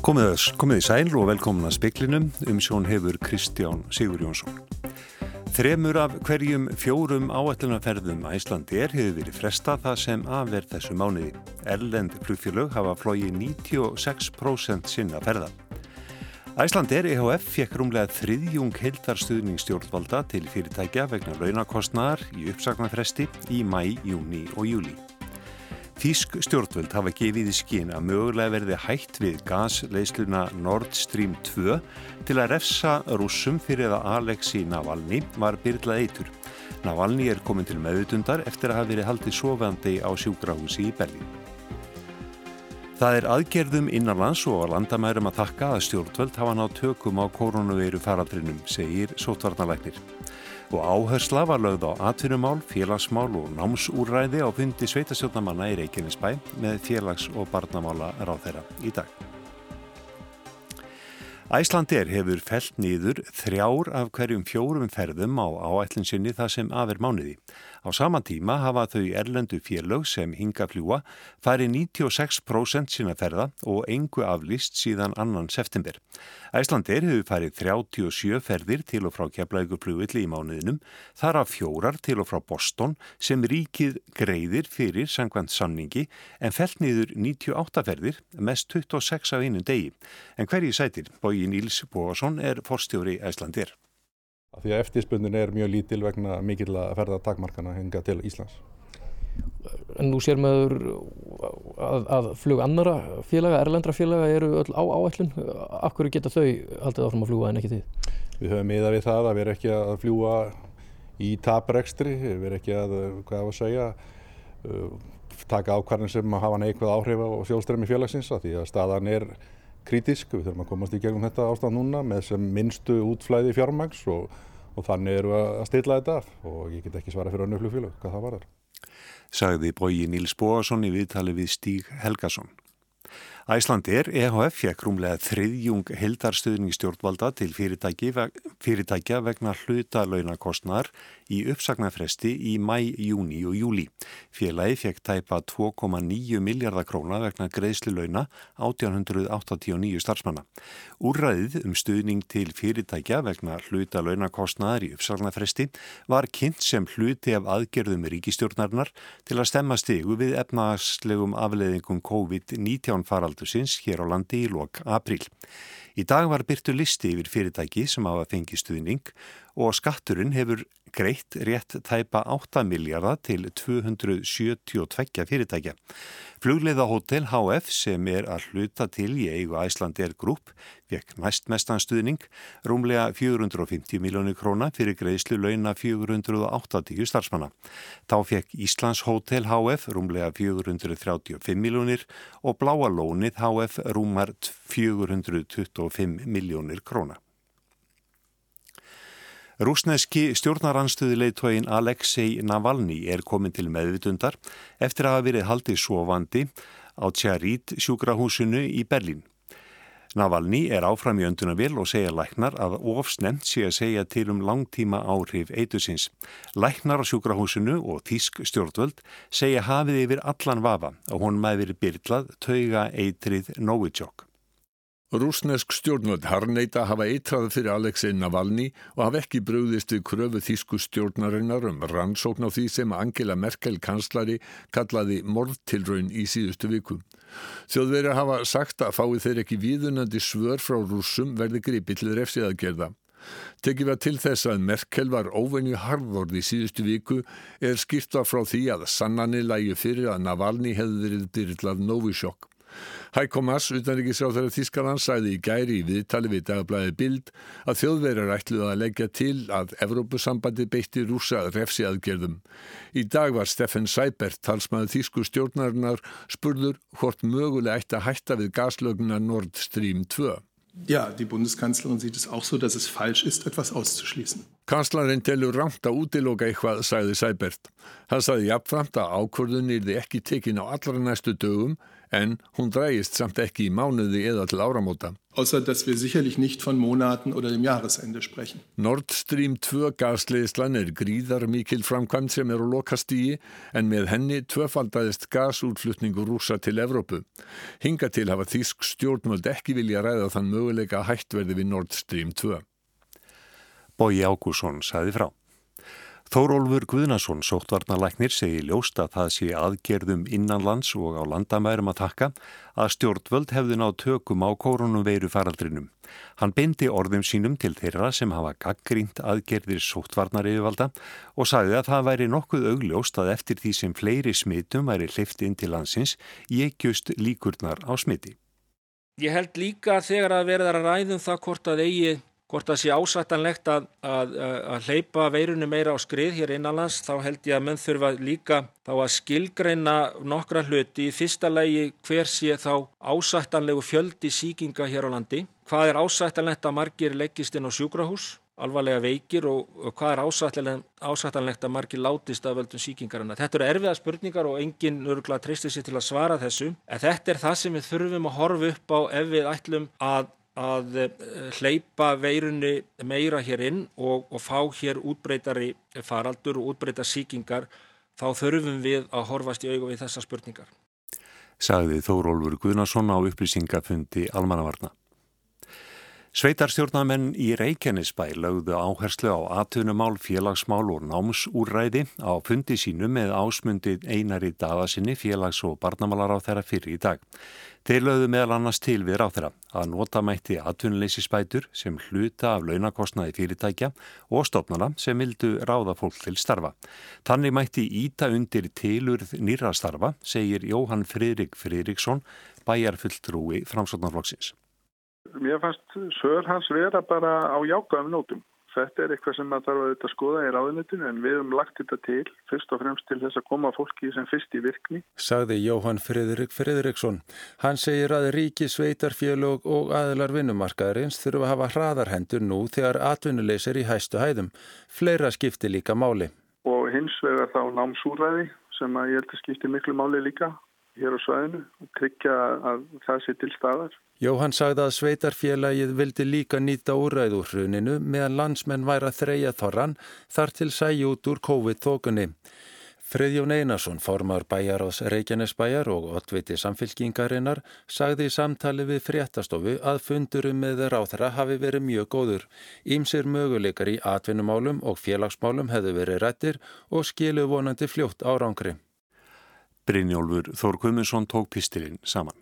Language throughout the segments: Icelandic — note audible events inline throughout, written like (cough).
Komið, komið í sæl og velkomin að speklinum um sjón hefur Kristján Sigur Jónsson. Þremur af hverjum fjórum áætlunarferðum Æslandi er hefur verið fresta það sem afverð þessu mánuði. Erlend flugfélög hafa flóið 96% sinna ferða. Æslandi er EHF fekk rúmlega þriðjung heildarstuðningsstjórnvalda til fyrirtækja vegna launakostnaðar í uppsagnarfresti í mæ, júni og júli. Þísk stjórnvöld hafa gefið í skinn að mögulega verði hægt við gasleisluna Nord Stream 2 til að refsa rúsum fyrir að Alexi Navalny var byrlað eitur. Navalny er komin til meðutundar eftir að hafa verið haldið sofandi á sjúkrahúsi í Berlín. Það er aðgerðum innanlands og að landamærum að þakka að stjórnvöld hafa nátt tökum á koronaveiru faraldrinum, segir sótvarnalæknir og áhersla var lögð á atvinnumál, félagsmál og námsúræði á fundi sveitastjórnamanna í Reykjanesbæ með félags- og barnamála ráð þeirra í dag. Æslandir hefur felt nýður þrjár af hverjum fjórum ferðum á áætlinsinni það sem afer mánuði. Á sama tíma hafa þau erlendu félög sem hinga fljúa farið 96% sína ferða og engu aflist síðan annan september. Æslandir hefur farið 37 ferðir til og frá keflauguflugvilli í mánuðinum, þar af fjórar til og frá Boston sem ríkið greiðir fyrir sangvænt samningi en felt niður 98 ferðir, mest 26 af einu degi. En hverji sætir, Bóji Níls Bóasson, er forstjóri Æslandir. Því að eftirspundin er mjög lítil vegna mikill að ferða takmarkana hinga til Íslands. En nú sér maður að, að flug annara félaga, erlendra félaga eru öll á áætlun. Af hverju geta þau haldið áfram að fljúa en ekki þið? Við höfum miða við það að við erum ekki að fljúa í taprekstri, við erum ekki að, hvað að segja, uh, taka ákvarðin sem að hafa neikvæð áhrif á sjálfströmi félagsins að því að staðan er krítisk, við þurfum að komast í gegnum þetta ástand núna með sem minnstu útflæði fjármags og, og þannig eru að stilla þetta af og ég get ekki svara fyrir önnu flugfélag hvað það var þar. Sagði bóji Níls Bóasson í viðtali við Stíg Helgason. Æslandir EHF fekk rúmlega þriðjung heldarstuðningsstjórnvalda til fyrirtækja vegna hluta launakostnar í uppsagnarfresti í mæ, júni og júli. Félagi fekk tæpa 2,9 miljardar króna vegna greiðsli launa 1889 starfsmanna. Úrræðið um stuðning til fyrirtækja vegna hluta launakostnaðar í uppsagnarfresti var kynnt sem hluti af aðgerðum ríkistjórnarinnar til að stemma stegu við efnagslegum afleðingum COVID-19 farald faraldursins hér á landi í lok april. Í dag var byrtu listi yfir fyrirtæki sem hafa fengið stuðning og skatturinn hefur greitt rétt tæpa 8 miljardar til 272 fyrirtækja. Flugleiða Hotel HF sem er að hluta til í eigu Æslandir Group vekk næst mestan stuðning, rúmlega 450 miljónir króna fyrir greiðslu launa 480 starfsmanna. Þá fekk Íslands Hotel HF rúmlega 435 miljónir og Bláa Lónið HF rúmar 425 miljónir króna. Rúsneski stjórnaranstöðuleitóin Alexei Navalny er komin til meðvitundar eftir að hafa verið haldið sovandi á Tjarít sjúkrahúsinu í Berlín. Navalny er áfram í öndunavél og segja læknar að ofsnemt sé að segja til um langtíma áhrif eitusins. Læknar á sjúkrahúsinu og þísk stjórnvöld segja hafið yfir allan vafa og hún maður byrlað tauga eitrið Novichok. Rúsnesk stjórnvöld harneita hafa eitrað fyrir Alexei Navalny og hafa ekki bröðist við kröfu þýsku stjórnarinnar um rannsókn á því sem Angela Merkel kanslari kallaði morðtilraun í síðustu viku. Þjóðverið hafa sagt að fái þeir ekki viðunandi svör frá rúsum verði gripið til refsiðagerða. Tekið var til þess að Merkel var óvenju harðvorð í síðustu viku er skýrta frá því að sannanir lægi fyrir að Navalny hefði verið byrjlað Novichok. Heiko Maas, utanrikiðsráþæra Þískaland, sæði í gæri í viðtali við dagblæði Bild að þjóðverjar ætluði að leggja til að Evrópusambandi beitti rúsa refsi aðgerðum. Í dag var Steffen Seibert, talsmaður Þísku stjórnarinnar, spurður hvort möguleg ætti að hætta við gaslögna Nord Stream 2. Ja, die Bundeskanzlerin sieht es auch so, dass es falsch ist, etwas auszuschließen. Kanslarinn telur rangt að útiloka eitthvað, sagði Seibert. Það sagði jafnframt að ákvörðun yrði ekki tekin á allra næstu dögum en hún drægist samt ekki í mánuði eða til áramóta. Außer dass wir sicherlich nicht von Monaten oder dem Jahresende sprechen. Nord Stream 2 gasleislan er gríðar mikil framkvæmt sem er á lokastígi en með henni tvöfaldaðist gasútflutningur rúsa til Evrópu. Hinga til hafa þýsk stjórnmöld ekki vilja ræða þann möguleika hættverði við Nord Stream 2. Bói Ágússon saði frá. Þórólfur Guðnason, sóttvarnalæknir, segi ljóst að það sé aðgerðum innanlands og á landamærum að takka að stjórnvöld hefði náð tökum á koronaveiru faraldrinum. Hann beindi orðum sínum til þeirra sem hafa gaggrínt aðgerðir sóttvarnar yfirvalda og sagði að það væri nokkuð augljóst að eftir því sem fleiri smitum væri hleyft inn til landsins, ég just líkurnar á smiti. Ég held líka þegar að verða að ræðum það hvort að eigi hvort það sé ásættanlegt að, að, að hleypa veirunni meira á skrið hér innanlands þá held ég að menn þurfa líka þá að skilgreina nokkra hluti. Í fyrsta legi hver sé þá ásættanlegu fjöldi síkinga hér á landi? Hvað er ásættanlegt að margir leggist inn á sjúkrahús? Alvarlega veikir og, og hvað er ásættanlegt að margir látist af völdum síkingarina. Þetta eru erfiða spurningar og enginn öruglega treystir sér til að svara þessu en þetta er það sem við þurfum að horfa upp á ef við ætlum að að eh, hleypa veirunni meira hér inn og, og fá hér útbreytari faraldur og útbreyta síkingar þá þurfum við að horfast í auga við þessa spurningar. Sagði Þórólfur Guðnarsson á upplýsingafundi Almannavarna. Sveitarstjórnamenn í Reykjanesbæ lögðu áherslu á atvinnumál, félagsmál og námsúræði á fundi sínu með ásmundi einari daðasinni félags- og barnamálar á þeirra fyrir í dag. Þeir lögðu meðal annars til við ráþeira að nota mætti atvinnuleysisbætur sem hluta af launakostnaði fyrirtækja og stopnana sem vildu ráða fólk til starfa. Þannig mætti íta undir tilurð nýra starfa, segir Jóhann Fridrik Fridriksson, bæjarfulltrúi framsóknarflokksins. Mér fannst sör hans vera bara á jákaðum nótum. Þetta er eitthvað sem maður þarf að auðvitað skoða í ráðunitinu en við höfum lagt þetta til fyrst og fremst til þess að koma fólki sem fyrst í virkni. Sagði Jóhann Friðrik Friðriksson. Hann segir að ríki, sveitarfélög og aðlar vinnumarkaðarins þurfa að hafa hraðarhendur nú þegar atvinnuleysir í hæstu hæðum. Fleira skipti líka máli. Og hins vegar þá námsúræði sem að ég held að skipti miklu máli líka hér á svæðinu og tryggja að það sé til staðar. Jóhann sagði að sveitarfélagið vildi líka nýta úræð úr hruninu meðan landsmenn væri að þreja þorran þar til sæju út úr COVID-þókunni. Friðjón Einarsson, formar bæjaráðs Reykjanesbæjar og ottviti samfylkingarinnar, sagði í samtali við fréttastofu að fundurum með ráþara hafi verið mjög góður. Ímsir möguleikar í atvinnumálum og félagsmálum hefðu verið rættir og skilu vonandi fljótt árangri. Brynjólfur Þór Guðmundsson tók pistilinn saman.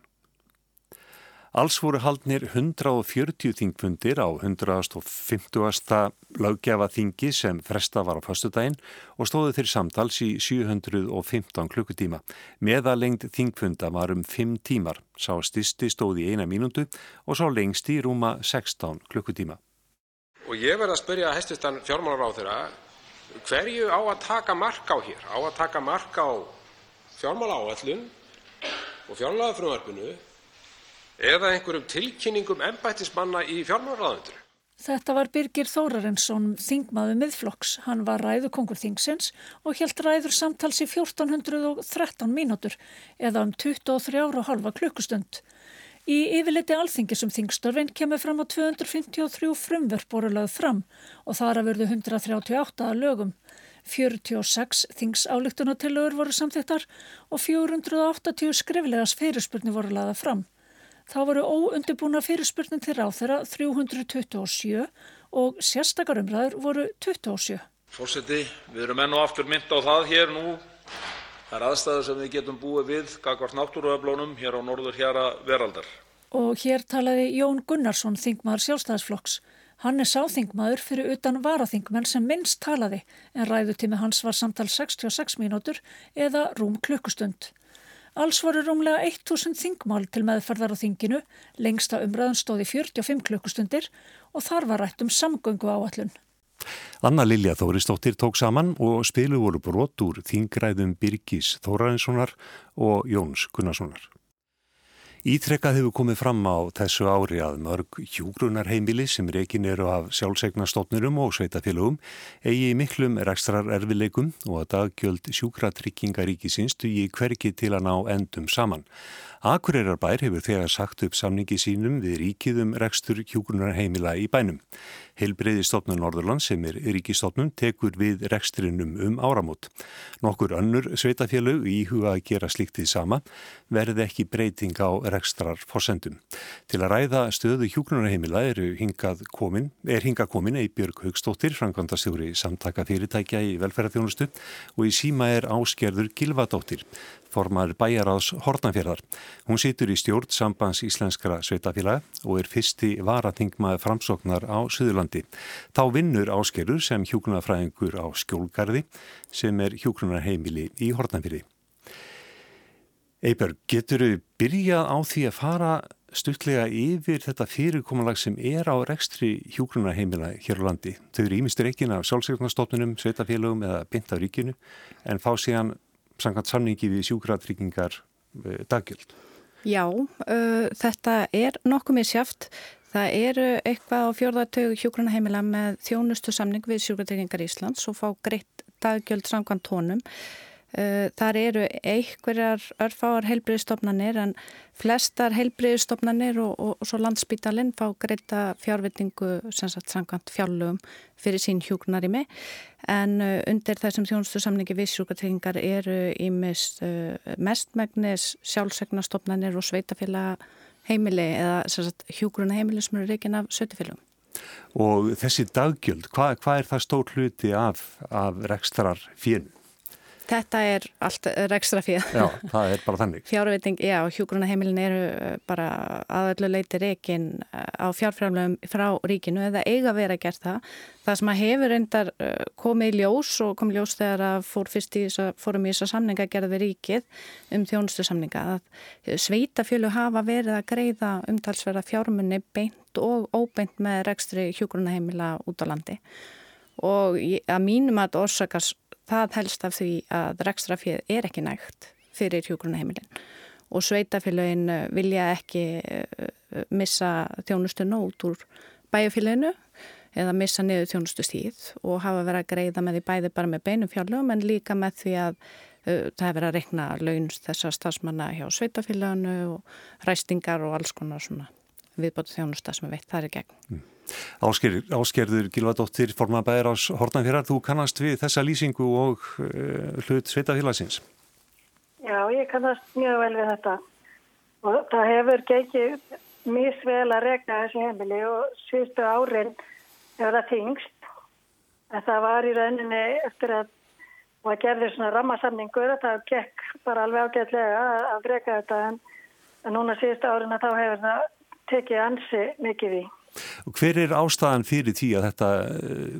Alls voru haldnir 140 þingfundir á 150. löggefa þingi sem fresta var á fastudaginn og stóðu þeir samtals í 715 klukkutíma. Meðalengd þingfunda var um 5 tímar, sá stisti stóði í eina mínútu og sá lengst í rúma 16 klukkutíma. Og ég verði að spyrja hestistan fjármálar á þeirra, hverju á að taka mark á hér? Á að taka mark á fjármála áallun og fjármálafröðarpinu eða einhverjum tilkynningum embættismanna í fjármálaráðundinu. Þetta var Birgir Þórarinsson, þingmaðu miðflokks. Hann var ræðukongur þingsins og helt ræður samtals í 1413 mínútur eða um 23,5 klukkustund. Í yfirleiti alþingisum þingstörfin kemur fram á 253 frumverf voru lögð fram og þar að verðu 138 lögum. 46 þingsálíktunatillögur voru samþittar og 480 skriflegas fyrirspurni voru laða fram. Þá voru óundibúna fyrirspurnin til ráð þeirra 327 og sérstakar umræður voru 27. Fórseti, við erum enn og aftur mynd á það hér nú. Það er aðstæður sem við getum búið við gagvart náttúruöflónum hér á norður hjara veraldar. Og hér talaði Jón Gunnarsson, þingmaður sjálfstæðisflokks. Hann er sáþingmaður fyrir utan varaþingmenn sem minnst talaði en ræðutími hans var samtal 66 mínútur eða rúm klukkustund. Alls voru rúmlega 1000 þingmál til meðferðar á þinginu, lengsta umræðan stóði 45 klukkustundir og þar var rætt um samgöngu áallun. Anna Lilja Þóristóttir tók saman og spilu voru brot úr þingræðum Birgis Þórarinssonar og Jóns Gunnarssonar. Ítrekkað hefur komið fram á þessu ári að mörg hjúgrunarheimili sem rekin eru af sjálfsegnastofnurum og sveitafélagum eigi miklum rekstrar erfileikum og að daggjöld sjúkratryggingaríkisins dugi hverki til að ná endum saman. Akureyrarbær hefur þegar sagt upp samningi sínum við ríkiðum rekstur hjúgrunarheimila í bænum. Heilbreyðistofnun Norðurland sem er ríkistofnun tekur við rekstrinum um áramót. Nokkur önnur sveitafélög í huga að gera sliktið sama verði ekki breyting á rekstrar fórsendum. Til að ræða stöðu hjúgrunarheimila er hingað komin, er hingað komin Eibjörg Haugstóttir, frangvandastjóri samtaka fyrirtækja í velferðarþjónustu og í síma er áskerður Gilvadóttir formar bæjaráðs Hortnafjörðar. Hún situr í stjórn sambands íslenskra sveitafélaga og er fyrsti varatingmaði framsóknar á Suðurlandi. Þá vinnur áskerur sem hjúgrunarfræðingur á skjólgarði sem er hjúgrunarheimili í Hortnafjörði. Eiberg, getur þau byrjað á því að fara stuttlega yfir þetta fyrirkomulag sem er á rekstri hjúgrunarheimila hér á landi? Þau eru ímistur ekki af sjálfsveiknastofnunum, sveitafélagum eða bynt af ríkinu en fá síðan samkvæmt samningi við sjúkratryggingar uh, daggjöld? Já, uh, þetta er nokkuð mér sjáft. Það eru eitthvað á fjörðartögu hjúgrunarheimila með þjónustu samning við sjúkratryggingar Íslands og fá greitt daggjöld samkvæmt tónum. Uh, þar eru einhverjar örfáar heilbriðstofnanir en flestar heilbriðstofnanir og, og, og svo landsbítalinn fá greita sagt samkvæmt fjárlögum fyrir sín hjúknarimi en uh, undir þessum þjónustu samningi við sjúkatryggingar eru í mest, uh, mestmægnis sjálfsegnastofnanir og sveitafélaga heimili eða sagt, hjúgruna heimili sem eru reygin af sötufélagum. Og þessi daggjöld, hvað hva er það stór hluti af, af rekstrar fínu? Þetta er allt rekstra fyrir. Já, það er bara þannig. Fjárveiting, já, hjúgrunaheimilin eru bara aðallu leiti reikin eh, á fjárframlegum frá ríkinu eða eiga verið að gera það. Það sem að hefur reyndar eh, komið í ljós og komið í ljós þegar að fór fyrst í þess að fórum í þess að samninga gerði ríkið um þjónustu samninga sveitafjölu hafa verið að greiða umtalsverða fjármunni beint og óbeint með rekstri hjúgrunaheimila út á landi og að mínum að orsakast það helst af því að rekstrafið er ekki nægt fyrir hjókunaheimilin og sveitafélagin eh, vilja ekki eh, missa þjónustuna út úr bæjafélaginu eða missa niður þjónustustíð og hafa verið að greiða með því bæði bara með beinum fjárlögum en líka með því að uh, það hefur verið að rekna launst þessar stafsmanna hjá sveitafélaginu og ræstingar og alls konar svona viðbótu þjónusta sem við veit það er gegn. Mm. Ásker, áskerður Gilvardóttir formabæðir ás Hortnafjörðar, þú kannast við þessa lýsingu og uh, hlut sveitafélagsins? Já, ég kannast mjög vel við þetta og það hefur geikið mjög vel að regna þessi heimili og síðustu árin hefur það þingst en það var í rauninni eftir að og gerði svona rammasamningur að það gekk bara alveg ágætlega að reyka þetta en, en núna síðustu árin að þá hefur það tekið ansi mikið í. Og hver er ástæðan fyrir því að þetta eh,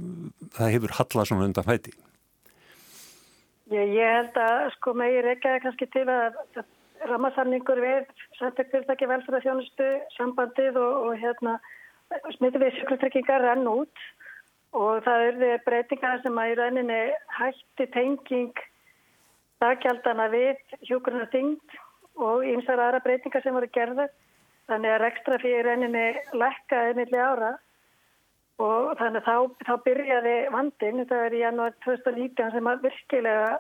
það hefur hallað svona undan fæti? Ég, ég held að sko megir ekki að kannski til að rammarsamningur við samtökfyrirtæki velferðarþjónustu sambandið og, og hérna smitið við sjöklutryggingar rann út og það eru breytingar sem að í rauninni hætti tenging daggjaldana við hjókurna þingd og einsar aðra breytingar sem voru gerðað Þannig að rekstra fyrir reyninni lekkaði milli ára og þannig að þá, þá byrjaði vandin, þetta er í janúar 2019 sem að virkilega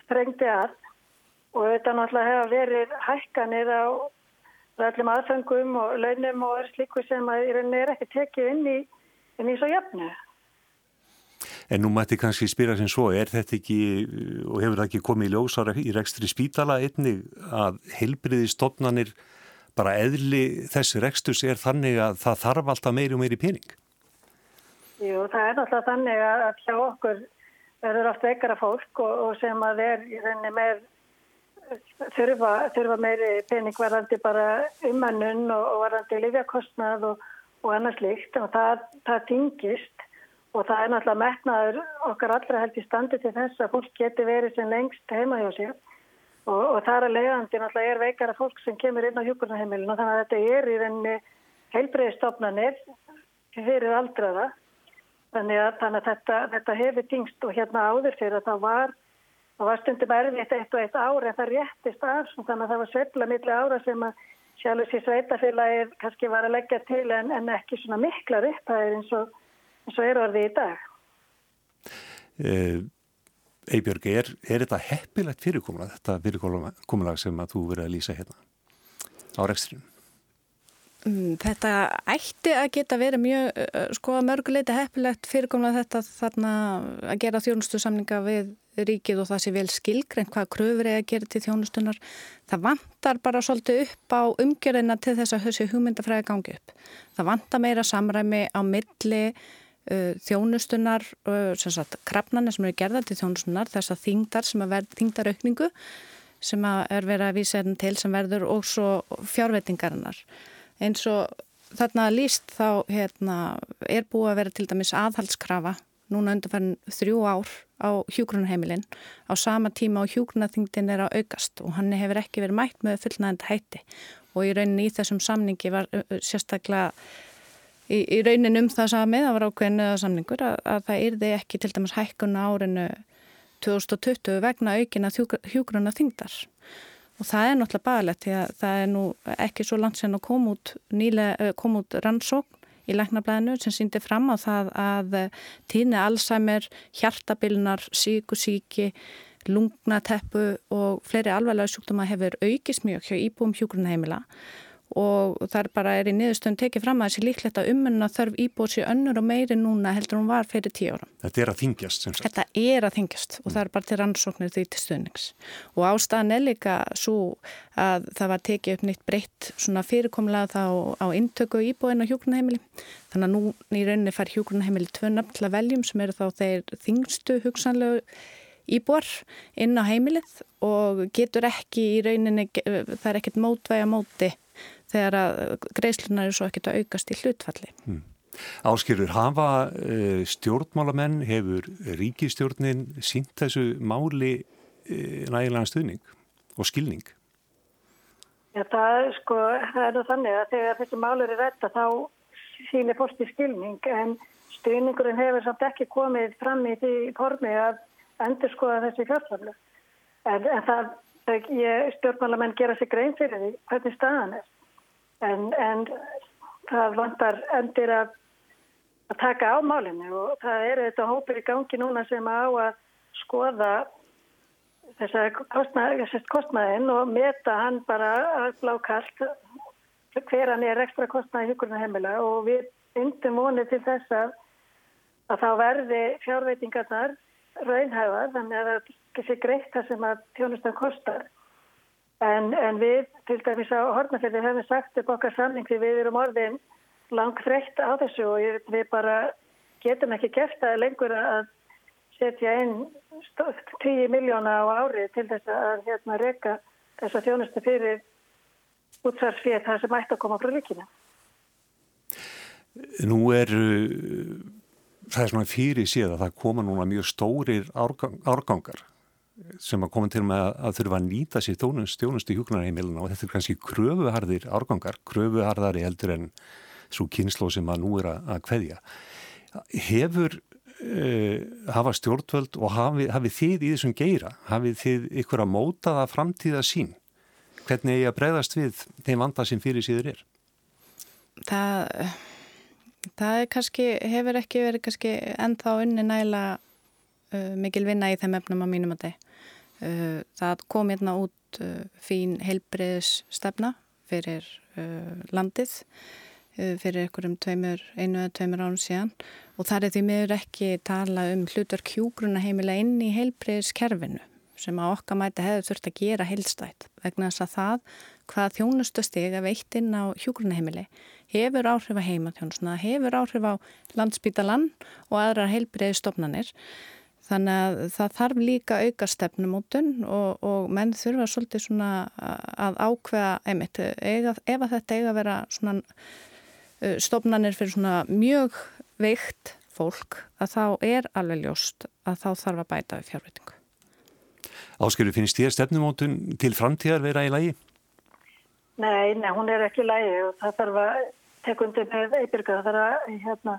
sprengdi að og þetta náttúrulega hefur verið hækkanir á öllum aðfengum og launum og er slíku sem að í reyninni er ekki tekið inn í, inn í svo jöfnu. En nú mætti kannski spyrja sem svo, er þetta ekki, og hefur það ekki komið í ljósara í rekstri spítala einnig að heilbriði stopnanir bara eðli þessi rekstus er þannig að það þarf alltaf meiri og meiri pening? Jú, það er alltaf þannig að hjá okkur verður oft veikara fólk og, og sem að er í reyni með þurfa, þurfa meiri pening varandi bara umannun og, og varandi lifjakostnað og, og annars líkt og það, það tingist og það er náttúrulega metnaður okkar allra held í standi til þess að fólk geti verið sem lengst heima hjá sér og, og það er að leiðandi náttúrulega er veikara fólk sem kemur inn á hjókurnaheimilinu þannig að þetta er í reyni heilbreyðistofnanir fyrir aldraða þannig að, þannig að þetta, þetta hefur tingst og hérna áður fyrir að það var það var stundum erfitt eitt og eitt ári en það réttist af þannig að það var sveifla milli ára sem að sjálfur sér sveitafélagið kannski var að leggja til en, en ekki svona miklar upphæðir eins og, eins og er orðið í dag. Eibjörg, er, er þetta heppilegt fyrirkomulag, þetta fyrirkomulag sem að þú verið að lýsa hérna á rekstrinu? Mm, þetta ætti að geta verið mjög, sko að mörguleiti heppilegt fyrirkomulega þetta þarna að gera þjónustu samninga við ríkið og það sé vel skilgrein hvað kröfur er að gera til þjónustunar. Það vantar bara svolítið upp á umgjörðina til þess að þessi hugmyndafræði gangi upp. Það vantar meira samræmi á milli þjónustunar, uh, sem sagt krafnarnir sem eru gerða til þjónustunar, þess að þingdar sem að verð þingdaraukningu sem að er verið að vísa hérna til sem verður og svo fjárvettingarinnar. Eins og þarna líst þá hérna, er búið að vera til dæmis aðhalskrafa núna undanfærin þrjú ár á hjúgrunarheimilinn á sama tíma á hjúgrunarþingdin er að aukast og hann hefur ekki verið mætt með fullnægandi hætti og í rauninni í þessum samningi var sérstaklega í, í rauninni um það samið, það var ákveðinu samningur að, að það yrði ekki til dæmis hækkun á árinu 2020 vegna aukina hjúgrunarþingdar og það er náttúrulega bagalegt því að það er nú ekki svo langt sen að koma út, koma út rannsókn í læknablaðinu sem síndi fram á það að tíðni Alzheimer, hjartabilnar, síkusíki, lungnateppu og fleiri alveglega sjúkdóma hefur aukist mjög hjá íbúum hjúgrunheimila og þar bara er í niðurstöðun tekið fram að þessi líklegt að umönna þarf íbúið sér önnur og meiri núna heldur hún var fyrir tíu ára. Þetta er að þingjast sem sagt. Þetta er að þingjast og það er bara til rannsóknir því til stöðnings og ástæðan er líka svo að það var tekið upp nýtt breytt svona fyrirkomlega þá á intöku íbúin á hjókunarheimili þannig að nú í rauninni fær hjókunarheimili tvö nöfn til að veljum sem eru þá þeir þingstu hugsanlegu íbúar inn á heimilið og getur ekki í rauninni, það er ekkert mótvæg að móti þegar að greiðslunar eru svo ekkert að aukast í hlutfalli. Hmm. Áskilur, hafa uh, stjórnmálamenn, hefur ríkistjórnin sínt þessu máli uh, nægilega stuðning og skilning? Já, það, sko, það er nú þannig að þegar þessi málur er rætta þá sínir fórst í skilning en stuðningurinn hefur samt ekki komið fram í því formi að endur skoða þessi fjárfallu. En, en það, er vantar endur að, að taka á málinu og það eru þetta hópur í gangi núna sem á að skoða þessar kostnæðin kostnæð og meta hann bara blákallt hver hann er ekstra kostnæði hugurna heimila og við yndum vonið til þess að, að þá verði fjárveitingarnar raunhæfar þannig að það sé greitt það sem að þjónustan kostar En, en við, til dæmis á Hortnafjörði, hefum sagt upp okkar samning því við erum orðin langt þreytt á þessu og við bara getum ekki gert það lengur að setja inn 10 miljóna á ári til þess að hérna, reyka þessa þjónustu fyrir útsvarsfið það sem ætti að koma frá líkina. Nú er, það er svona fyrir síðan að það koma núna mjög stórir árgang, árgangar sem að koma til með að þurfa að nýta sér stjónustu hjúknarheimilina og þetta er kannski kröfuharðir árgangar, kröfuharðari heldur en svo kynslo sem að nú er að kveðja. Hefur uh, hafa stjórnvöld og hafið hafi þið í þessum geira, hafið þið ykkur að móta það framtíða sín? Hvernig er ég að breyðast við þeim vanda sem fyrir síður er? Það, það er kannski, hefur ekki verið kannski ennþá unni næla uh, mikil vinna í þeim efnum á mínum að þeim. Uh, það kom hérna út uh, fín heilbreyðs stefna fyrir uh, landið fyrir einhverjum tveimur, einu eða tveimur árum síðan. Og þar er því miður ekki tala um hlutur kjúgruna heimila inn í heilbreyðskerfinu sem að okkar mæti hefur þurft að gera heilstætt vegna þess að það hvað þjónustusteg að veitt inn á hjúgrunaheimili hefur áhrif að heima þjónustuna, hefur áhrif á landsbítalann og aðrar heilbreyðstofnanir Þannig að það þarf líka auka stefnumótun og, og menn þurfa svolítið svona að ákveða einmitt, eiga, ef að þetta eiga að vera svona stofnanir fyrir svona mjög veikt fólk að þá er alveg ljóst að þá þarf að bæta við fjárveitingu. Áskilur, finnst þér stefnumótun til framtíðar vera í lægi? Nei, nei, hún er ekki í lægi og það þarf að tekundu með eibirka, það þarf að hérna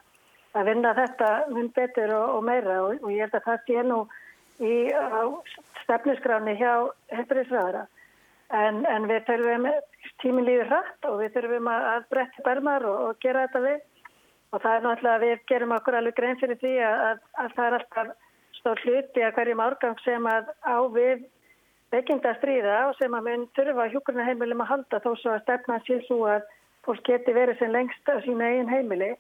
að vinna þetta mun betur og, og meira og, og ég held að það sé nú í stefniskráni hjá hefðriðsraðara. En, en við þurfum, tíminn líður hratt og við þurfum að breytta bermar og, og gera þetta við. Og það er náttúrulega að við gerum okkur alveg grein fyrir því að, að, að það er alltaf stór hluti að hverjum árgang sem að á við veikinda stríða og sem að mun þurfa hjúkurna heimilum að halda þó svo að stefna svo að fólk geti verið sem lengst á sína eigin heimili.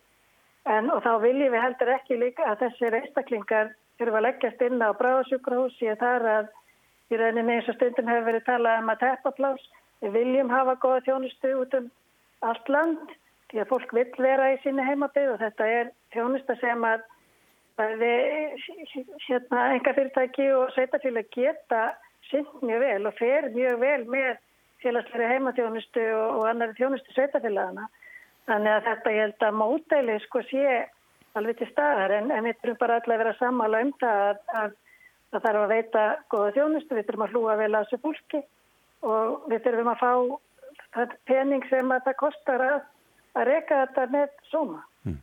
En, og þá viljum við heldur ekki líka að þessi reistaklingar þurfa að leggjast inn á bráðasjúkrahúsi og það er að í rauninni eins og stundin hefur verið talað um að teppaplás. Við viljum hafa góða þjónustu út um allt land því að fólk vil vera í síni heimabið og þetta er þjónusta sem að hérna, enga fyrirtæki og sveitafélag geta synd mjög vel og fer mjög vel með félagsleiri heimaþjónustu og, og annari þjónustu sveitafélagana. Þannig að þetta ég held að mótæli sko sé alveg til staðar en, en við þurfum bara alltaf að vera sammála um það að, að það þarf að veita góða þjónustu, við þurfum að hlúa vel að þessu fólki og við þurfum að fá pening sem að það kostar að, að reyka þetta með sóma. Hmm.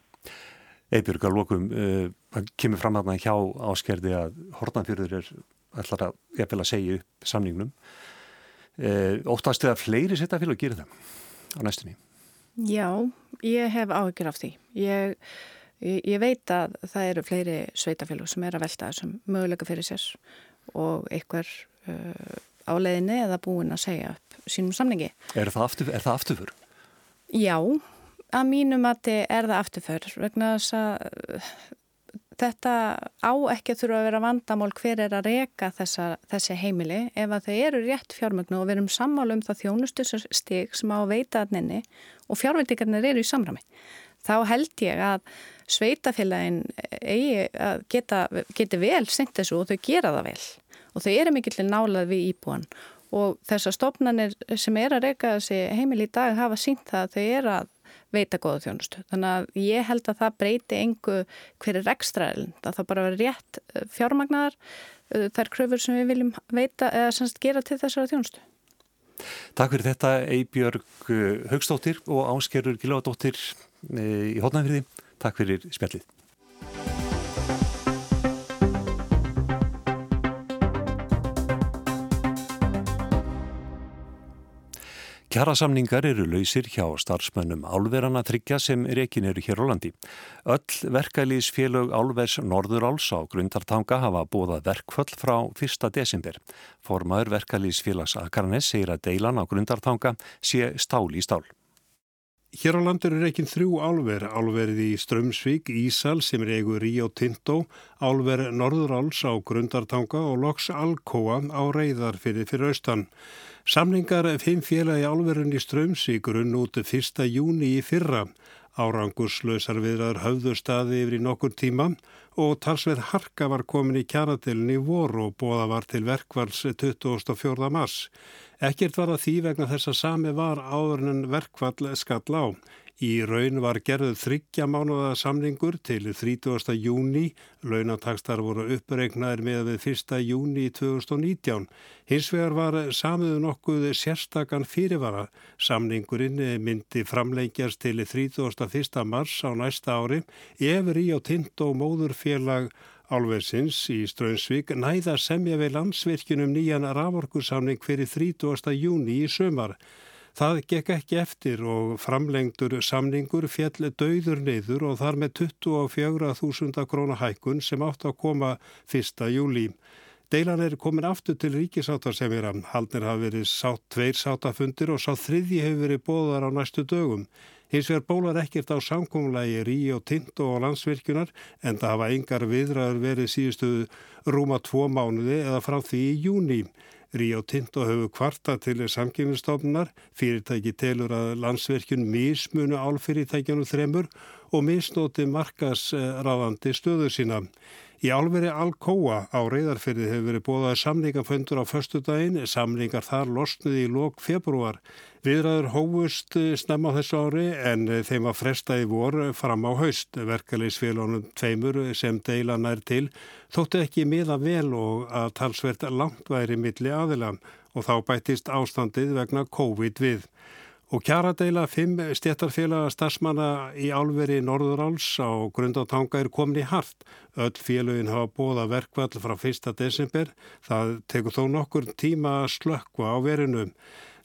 Eibjörg að lókum, uh, það kemur fram að hjá áskerði að Hortnafjörður er ætlar að, ég vil að segja upp samningnum. Uh, óttastu að fleiri setja félag að gera það á næstunni? Já, ég hef áhyggjur af því. Ég Ég, ég veit að það eru fleiri sveitafélug sem er að velta þessum möguleika fyrir sér og einhver uh, áleiðinni eða búin að segja upp sínum samningi. Er það, aftur, er það afturför? Já, að mínum að þetta er það afturför vegna þess að þetta á ekki þurfa að vera vandamál hver er að reyka þessi heimili ef að þau eru rétt fjármögnu og við erum sammálu um það þjónustu stig sem á að veita að nenni og fjárveitingarnir eru í samrami. Þá held ég að sveitafélagin geta, geti vel sendt þessu og þau gera það vel og þau eru mikill nálað við íbúan og þessar stofnanir sem er að reyka þessi heimil í dag hafa sínt það að þau eru að veita góða þjónustu. Þannig að ég held að það breyti engu hverjir ekstraðilin, að það bara veri rétt eh, fjármagnar eh, þær kröfur sem við viljum veita eða semst gera til þessara þjónustu. Takk fyrir þetta Eibjörg eh, Högstóttir og Áskerur Gilvardóttir í Hótnafyrði. Takk fyrir spjallið. Kjarasamningar eru lausir hjá starfsmönnum álverana tryggja sem rekin eru hér á landi. Öll verkælísfélög álvers Norðuráls á Grundartanga hafa búðað verkföll frá 1. desember. Formaður verkælísfélags Akarnes segir að deilan á Grundartanga sé stál í stál. Hér á landur er ekki þrjú álver, álverið í Strömsvík, Ísal sem er eigu Ríó Tintó, álver Norðuráls á Grundartanga og loks Alcoa á Reyðar fyrir austan. Samlingar fimm félagi álverðin í Strömsvík runn út 1. júni í fyrra. Árangurslausar viðrar höfðu staði yfir í nokkur tíma og talsveið harka var komin í kjaratilni voru og bóða var til verkvals 24. mars. Ekkert var að því vegna þess að sami var áður en verkvall skall á. Í raun var gerðuð þryggja mánuða samlingur til 30. júni, launatakstar voru uppreiknaðir með við 1. júni 2019. Hins vegar var samiðu nokkuð sérstakann fyrirvara. Samlingurinn myndi framleikjast til 31. mars á næsta ári, efri og tind og móðurfélag Álversins í Strömsvík næða semja við landsvirkjunum nýjan raforkursamning fyrir 30. júni í sömar. Það gekk ekki eftir og framlengdur samningur fjell döður neyður og þar með 24.000 krónahækun sem átt að koma 1. júli. Deilan er komin aftur til ríkisáttasemjara. Haldnir hafi verið sátt tveir sáttafundir og sátt þriðji hefur verið bóðar á næstu dögum. Hins vegar bólar ekkert á samkómulagi Rí og Tinto og landsvirkjunar en það hafa yngar viðræður verið síðustu rúma tvo mánuði eða frá því í júni. Rí og Tinto hefur kvarta til samkynistofnunar, fyrirtæki telur að landsvirkjun mismunu álfyrirtækjanu þremur og misnóti markasráðandi stöðu sína. Í álveri Alcoa á reyðarferði hefur verið bóðað samlingaföndur á förstu daginn, samlingar þar losnuði í lók februar. Viðræður hófust snemma á þessu ári en þeim var frestaði vor fram á haust. Verkaleysfélónum tveimur sem deila nær til þóttu ekki miða vel og að talsvert langt væri milli aðila og þá bættist ástandið vegna COVID við. Og kjara deila fimm stéttarfélaga starfsmanna í álveri Norðuráls á grundátanga er komin í hart. Öll félagin hafa bóða verkvall frá 1. desember. Það tekur þó nokkur tíma að slökkva á verinu.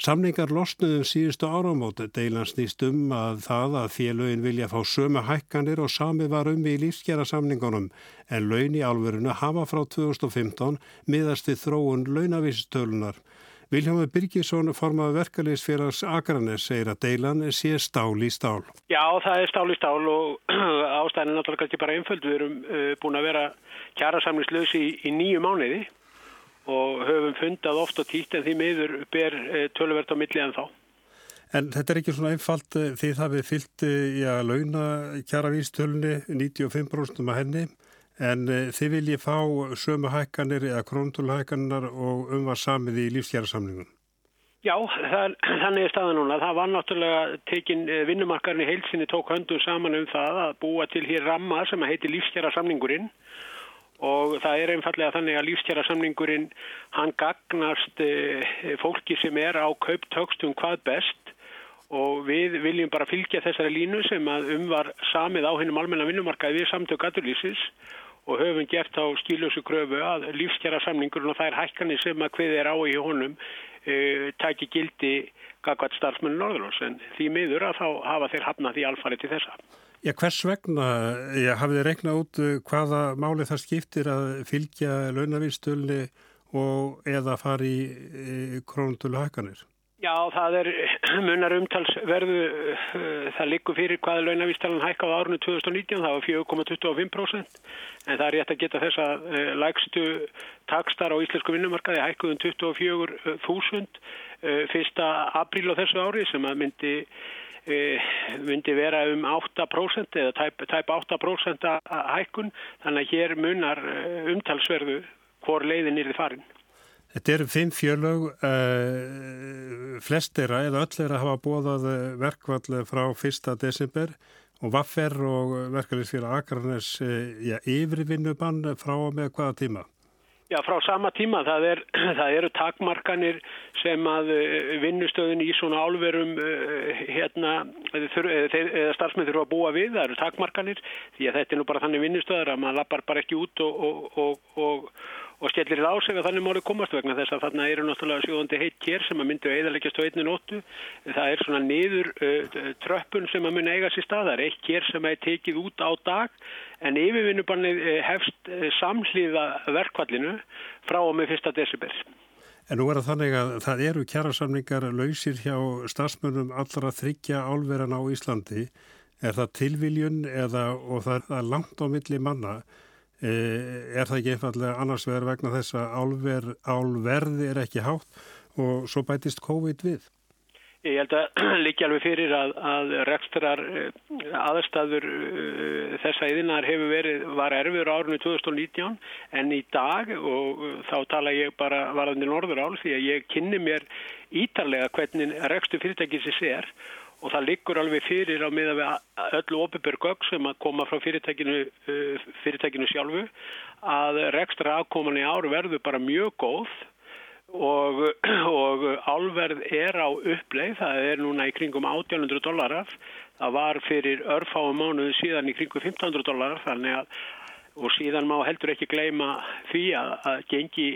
Samningar losnuðum síðustu áramót deilan snýst um að það að félagin vilja fá sömu hækkanir og sami var um í lífskjara samningunum en laun í álverinu hafa frá 2015 miðast við þróun launavísistölunar. Viljámi Birgisson, formaði verkefliðsfélags Akranes, segir að deilan sé stál í stál. Já, það er stál í stál og (clears throat) ástæðin er náttúrulega ekki bara einföld. Við erum uh, búin að vera kjærasamlingslösi í, í nýju mánuði og höfum fundað oft og títt en því miður ber uh, tölverð á milli en þá. En þetta er ekki svona einfalt því það við fyllt í að launa kjæravístölunni 95% að henni En uh, þið viljið fá sömu hækkanir eða króntúlhækkanar og umvar samið í lífsgjærasamningun? Já, það, þannig er staðan núna. Það var náttúrulega tekin vinnumarkarinn í heilsinni tók höndum saman um það að búa til hér ramma sem heitir lífsgjærasamningurinn og það er einfallega þannig að lífsgjærasamningurinn hann gagnast uh, fólki sem er á kauptökstum hvað best og við viljum bara fylgja þessari línu sem að umvar samið á hennum almenna vinnumarkaði við samtök aturlýsis og höfum gert á stílösu kröfu að lífskjara samningurinn og það er hækkanir sem að hviði er á í honum uh, taki gildi gagvat starfsmennu Norðurlós en því miður að þá hafa þeir hafnað því alfarið til þessa. Já, hvers vegna, hafið þið reiknað út hvaða máli það skiptir að fylgja launavístölni og eða fari krónutölu hækkanir? Já, það er (clears throat) munar umtalsverðu, það likur fyrir hvaða launavístalan hækkaði árunni 2019, það var 4,25% en það er rétt að geta þess að lægstu takstar á íslensku vinnumarkaði hækkuðum 24.000 fyrsta apríl á þessu ári sem að myndi, myndi vera um 8% eða tæp, tæp 8% hækkun, þannig að hér munar umtalsverðu hvor leiðin er þið farin. Þetta eru fimm fjölög, uh, flestera eða öll er að hafa bóðað verkvall frá 1. desember og Vaffer og verkefliðsfélag Akarnes ja, yfirvinnubann frá með hvaða tíma? Já, frá sama tíma. Það, er, (clears throat) það eru takmarkanir sem að vinnustöðin í svona álverum hérna, eða starfsmenn þurfa að búa við. Það eru takmarkanir því að þetta er nú bara þannig vinnustöðar að maður lappar bara ekki út og, og, og, og skellir það á sig að þannig máli komast vegna þess að þarna eru náttúrulega sjóðandi heitt kér sem að myndi að eðaleggjast á einni nóttu. Það er svona niður uh, tröppun sem að myndi eiga sér stað. Það er eitt kér sem er tekið út á dag en yfirvinnubannið hefst samhlýða verkvallinu frá og með fyrsta desibel. En nú er það þannig að það eru kjærasamningar lausir hjá stafsmönum allra þryggja álveran á Íslandi. Er það tilviljun eða, og það er langt á milli manna er það ekki einfallega annars vegar vegna þess að álver, álverði er ekki hátt og svo bætist COVID við? Ég held að (clears throat) líka alveg fyrir að, að rekstrar aðstæður þessa yðinar hefur verið, var erfiður árunni 2019 en í dag og þá tala ég bara varðandi norður ál því að ég kynni mér ítarlega hvernig rekstur fyrirtækisins er og það liggur alveg fyrir á miða við öllu opiðbjörgögg sem að koma frá fyrirtækinu, fyrirtækinu sjálfu að rekstra afkoman í ár verður bara mjög góð og, (clears throat) og álverð er á uppleið, það er núna í kringum 1800 dólarar, það var fyrir örfáum mánuðu síðan í kringum 1500 dólarar þannig að og síðan má heldur ekki gleyma því að, að gengi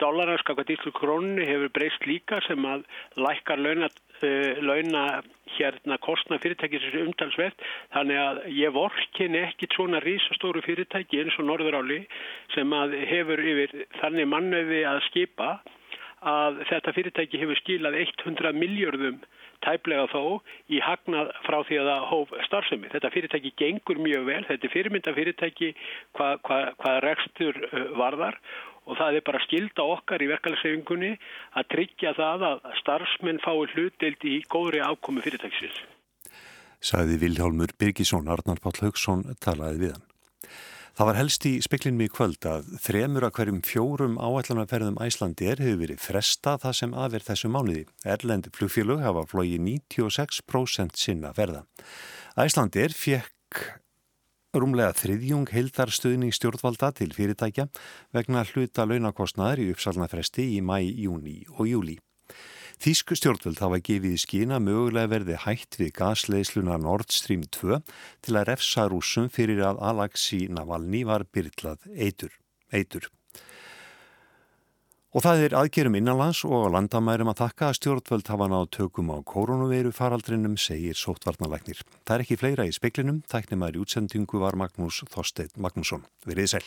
dólarar skakað íslu krónu hefur breyst líka sem að lækkar launa, launa hérna kostna fyrirtækis umtalsvert. Þannig að ég vorkin ekki svona rísastóru fyrirtæki eins og Norðuráli sem að hefur yfir þannig mannöfi að skipa að þetta fyrirtæki hefur skilað 100 miljörðum tæplega þó í hagnað frá því að það hóf starfsemi. Þetta fyrirtæki gengur mjög vel, þetta er fyrirmynda fyrirtæki hvað hva, hva rekstur varðar og það er bara skilda okkar í verkefælissefingunni að tryggja það að starfsmenn fái hlutild í góðri ákomi fyrirtæksins. Saði Viljálmur Birgisson, Arnar Páll Haugsson talaði við hann. Það var helst í speklinmi í kvöld að þremur að hverjum fjórum áætlunarferðum Æslandir hefur verið fresta það sem aðverð þessu mánuði. Erlendi flugfélug hafa flóið 96% sinna verða. Æslandir fekk rúmlega þriðjung heildarstöðning stjórnvalda til fyrirtækja vegna hluta launakostnaðar í uppsalnafresti í mæ, júni og júli. Þísku stjórnvöld hafa gefið í skína mögulega verði hætt við gasleisluna Nord Stream 2 til að refsa rúsum fyrir að Alexi Navalny var byrlað eitur. eitur. Og það er aðgerum innanlands og landamærum að þakka að stjórnvöld hafa náð tökum á koronaveiru faraldrinum, segir sóttvarnalæknir. Það er ekki fleira í speklinum, tæknum að í útsendingu var Magnús Þorstein Magnússon. Verið sæl.